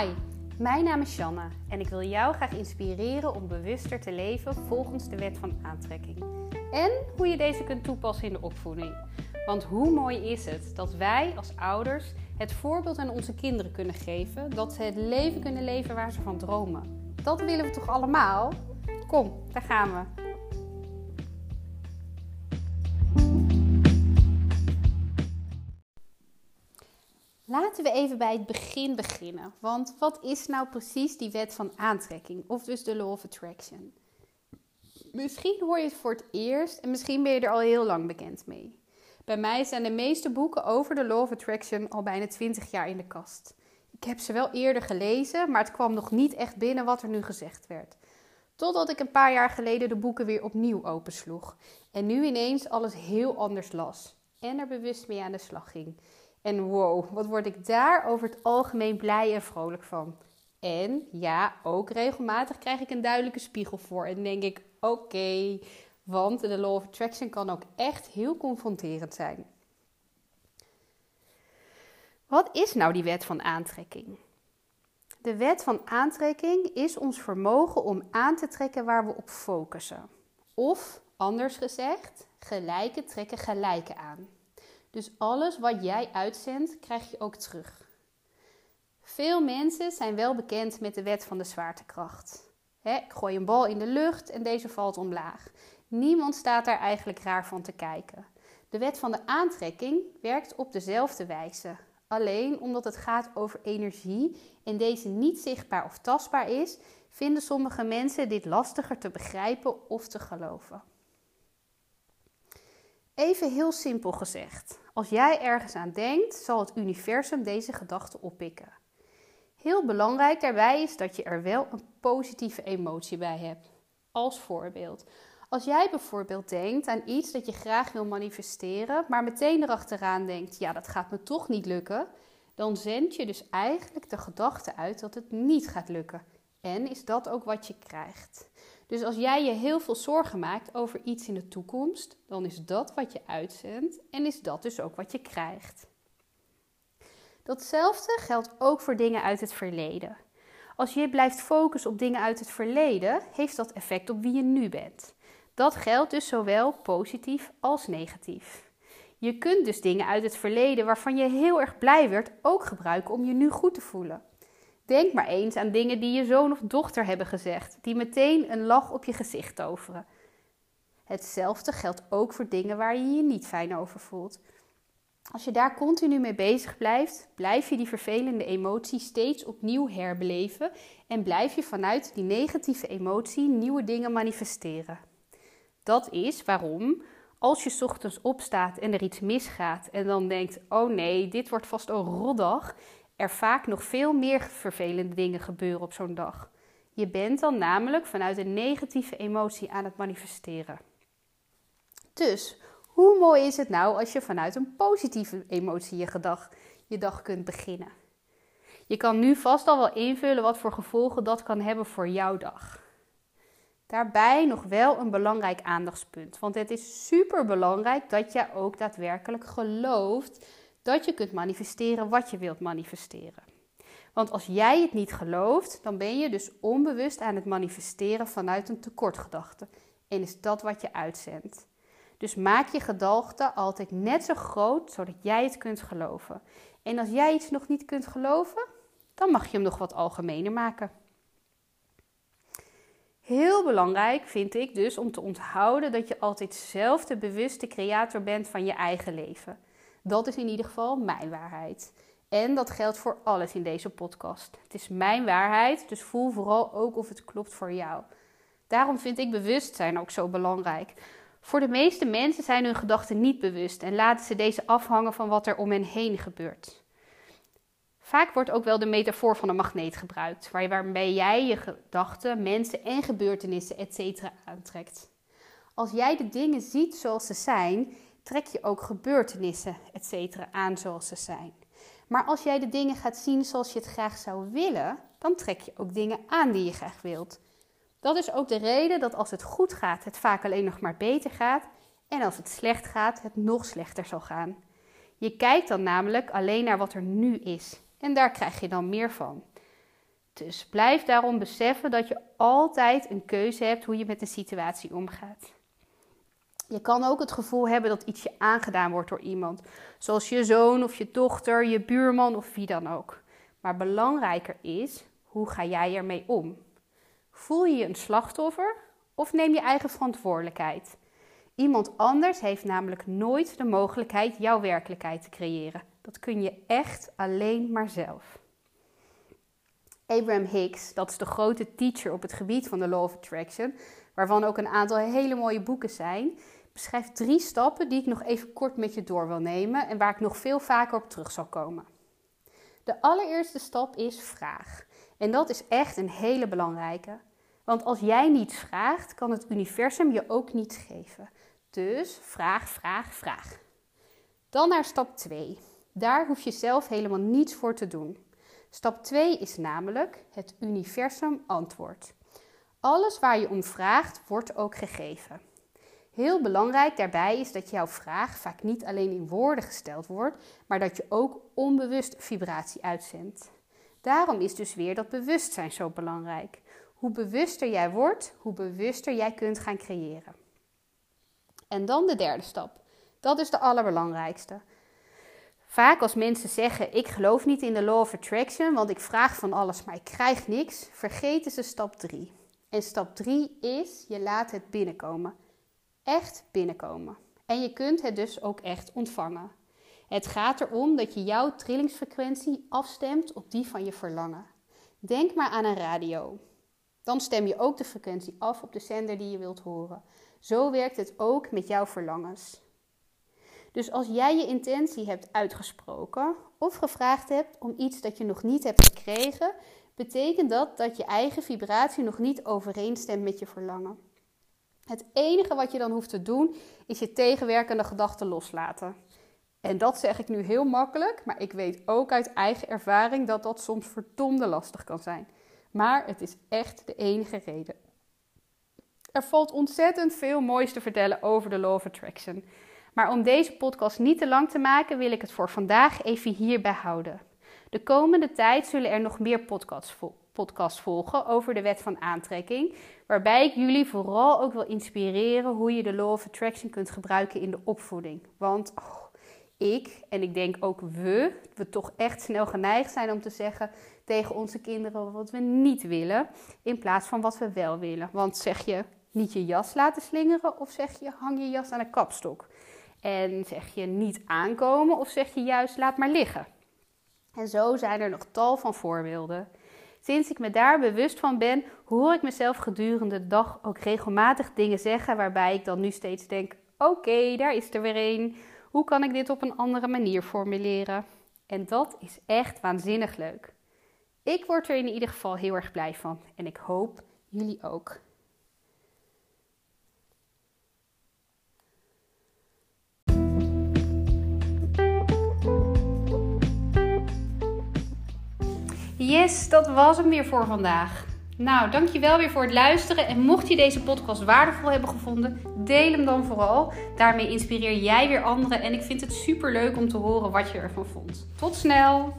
Hi, mijn naam is Shanna en ik wil jou graag inspireren om bewuster te leven volgens de wet van aantrekking. En hoe je deze kunt toepassen in de opvoeding. Want hoe mooi is het dat wij als ouders het voorbeeld aan onze kinderen kunnen geven dat ze het leven kunnen leven waar ze van dromen. Dat willen we toch allemaal? Kom, daar gaan we. Laten we even bij het begin beginnen. Want wat is nou precies die wet van aantrekking, of dus de Law of Attraction? Misschien hoor je het voor het eerst en misschien ben je er al heel lang bekend mee. Bij mij zijn de meeste boeken over de Law of Attraction al bijna 20 jaar in de kast. Ik heb ze wel eerder gelezen, maar het kwam nog niet echt binnen wat er nu gezegd werd. Totdat ik een paar jaar geleden de boeken weer opnieuw opensloeg. En nu ineens alles heel anders las. En er bewust mee aan de slag ging. En wow, wat word ik daar over het algemeen blij en vrolijk van. En ja, ook regelmatig krijg ik een duidelijke spiegel voor. En denk ik, oké, want de law of attraction kan ook echt heel confronterend zijn. Wat is nou die wet van aantrekking? De wet van aantrekking is ons vermogen om aan te trekken waar we op focussen. Of anders gezegd, gelijke trekken gelijke aan. Dus alles wat jij uitzendt, krijg je ook terug. Veel mensen zijn wel bekend met de wet van de zwaartekracht. ik gooi een bal in de lucht en deze valt omlaag. Niemand staat daar eigenlijk raar van te kijken. De wet van de aantrekking werkt op dezelfde wijze. Alleen omdat het gaat over energie en deze niet zichtbaar of tastbaar is, vinden sommige mensen dit lastiger te begrijpen of te geloven. Even heel simpel gezegd. Als jij ergens aan denkt, zal het universum deze gedachte oppikken. Heel belangrijk daarbij is dat je er wel een positieve emotie bij hebt. Als voorbeeld. Als jij bijvoorbeeld denkt aan iets dat je graag wil manifesteren, maar meteen erachteraan denkt: ja, dat gaat me toch niet lukken, dan zend je dus eigenlijk de gedachte uit dat het niet gaat lukken. En is dat ook wat je krijgt? Dus als jij je heel veel zorgen maakt over iets in de toekomst, dan is dat wat je uitzendt en is dat dus ook wat je krijgt. Datzelfde geldt ook voor dingen uit het verleden. Als je blijft focussen op dingen uit het verleden, heeft dat effect op wie je nu bent. Dat geldt dus zowel positief als negatief. Je kunt dus dingen uit het verleden waarvan je heel erg blij werd ook gebruiken om je nu goed te voelen. Denk maar eens aan dingen die je zoon of dochter hebben gezegd, die meteen een lach op je gezicht toveren. Hetzelfde geldt ook voor dingen waar je je niet fijn over voelt. Als je daar continu mee bezig blijft, blijf je die vervelende emotie steeds opnieuw herbeleven en blijf je vanuit die negatieve emotie nieuwe dingen manifesteren. Dat is waarom, als je ochtends opstaat en er iets misgaat en dan denkt: oh nee, dit wordt vast een rotdag, er vaak nog veel meer vervelende dingen gebeuren op zo'n dag. Je bent dan namelijk vanuit een negatieve emotie aan het manifesteren. Dus hoe mooi is het nou als je vanuit een positieve emotie je, je dag kunt beginnen? Je kan nu vast al wel invullen wat voor gevolgen dat kan hebben voor jouw dag. Daarbij nog wel een belangrijk aandachtspunt, want het is super belangrijk dat je ook daadwerkelijk gelooft dat je kunt manifesteren wat je wilt manifesteren. Want als jij het niet gelooft, dan ben je dus onbewust aan het manifesteren vanuit een tekortgedachte. En is dat wat je uitzendt. Dus maak je gedachten altijd net zo groot, zodat jij het kunt geloven. En als jij iets nog niet kunt geloven, dan mag je hem nog wat algemener maken. Heel belangrijk vind ik dus om te onthouden dat je altijd zelf de bewuste creator bent van je eigen leven. Dat is in ieder geval mijn waarheid. En dat geldt voor alles in deze podcast. Het is mijn waarheid, dus voel vooral ook of het klopt voor jou. Daarom vind ik bewustzijn ook zo belangrijk. Voor de meeste mensen zijn hun gedachten niet bewust en laten ze deze afhangen van wat er om hen heen gebeurt. Vaak wordt ook wel de metafoor van een magneet gebruikt, waarbij jij je gedachten, mensen en gebeurtenissen etc. aantrekt. Als jij de dingen ziet zoals ze zijn, trek je ook gebeurtenissen, etc. aan zoals ze zijn. Maar als jij de dingen gaat zien zoals je het graag zou willen, dan trek je ook dingen aan die je graag wilt. Dat is ook de reden dat als het goed gaat, het vaak alleen nog maar beter gaat. En als het slecht gaat, het nog slechter zal gaan. Je kijkt dan namelijk alleen naar wat er nu is. En daar krijg je dan meer van. Dus blijf daarom beseffen dat je altijd een keuze hebt hoe je met een situatie omgaat. Je kan ook het gevoel hebben dat iets je aangedaan wordt door iemand, zoals je zoon of je dochter, je buurman of wie dan ook. Maar belangrijker is, hoe ga jij ermee om? Voel je je een slachtoffer of neem je eigen verantwoordelijkheid? Iemand anders heeft namelijk nooit de mogelijkheid jouw werkelijkheid te creëren. Dat kun je echt alleen maar zelf. Abraham Hicks, dat is de grote teacher op het gebied van de Law of Attraction, waarvan ook een aantal hele mooie boeken zijn, beschrijft drie stappen die ik nog even kort met je door wil nemen en waar ik nog veel vaker op terug zal komen. De allereerste stap is vraag. En dat is echt een hele belangrijke. Want als jij niets vraagt, kan het universum je ook niets geven. Dus vraag, vraag, vraag. Dan naar stap 2. Daar hoef je zelf helemaal niets voor te doen. Stap 2 is namelijk het universum antwoord. Alles waar je om vraagt, wordt ook gegeven. Heel belangrijk daarbij is dat jouw vraag vaak niet alleen in woorden gesteld wordt, maar dat je ook onbewust vibratie uitzendt. Daarom is dus weer dat bewustzijn zo belangrijk. Hoe bewuster jij wordt, hoe bewuster jij kunt gaan creëren. En dan de derde stap. Dat is de allerbelangrijkste. Vaak als mensen zeggen: Ik geloof niet in de law of attraction, want ik vraag van alles, maar ik krijg niks, vergeten ze stap 3. En stap 3 is: je laat het binnenkomen. Echt binnenkomen. En je kunt het dus ook echt ontvangen. Het gaat erom dat je jouw trillingsfrequentie afstemt op die van je verlangen. Denk maar aan een radio. Dan stem je ook de frequentie af op de zender die je wilt horen. Zo werkt het ook met jouw verlangens. Dus als jij je intentie hebt uitgesproken of gevraagd hebt om iets dat je nog niet hebt gekregen, betekent dat dat je eigen vibratie nog niet overeenstemt met je verlangen. Het enige wat je dan hoeft te doen is je tegenwerkende gedachten loslaten. En dat zeg ik nu heel makkelijk, maar ik weet ook uit eigen ervaring dat dat soms verdomde lastig kan zijn. Maar het is echt de enige reden. Er valt ontzettend veel moois te vertellen over de Law of Attraction. Maar om deze podcast niet te lang te maken, wil ik het voor vandaag even hierbij houden. De komende tijd zullen er nog meer podcasts, podcasts volgen over de wet van aantrekking, waarbij ik jullie vooral ook wil inspireren hoe je de Law of Attraction kunt gebruiken in de opvoeding. Want oh, ik en ik denk ook we, we toch echt snel geneigd zijn om te zeggen tegen onze kinderen wat we niet willen, in plaats van wat we wel willen. Want zeg je niet je jas laten slingeren of zeg je hang je jas aan een kapstok? En zeg je niet aankomen of zeg je juist laat maar liggen? En zo zijn er nog tal van voorbeelden. Sinds ik me daar bewust van ben, hoor ik mezelf gedurende de dag ook regelmatig dingen zeggen waarbij ik dan nu steeds denk: oké, daar is er weer een. Hoe kan ik dit op een andere manier formuleren? En dat is echt waanzinnig leuk. Ik word er in ieder geval heel erg blij van en ik hoop jullie ook. Yes, dat was hem weer voor vandaag. Nou, dankjewel weer voor het luisteren. En mocht je deze podcast waardevol hebben gevonden, deel hem dan vooral. Daarmee inspireer jij weer anderen. En ik vind het super leuk om te horen wat je ervan vond. Tot snel!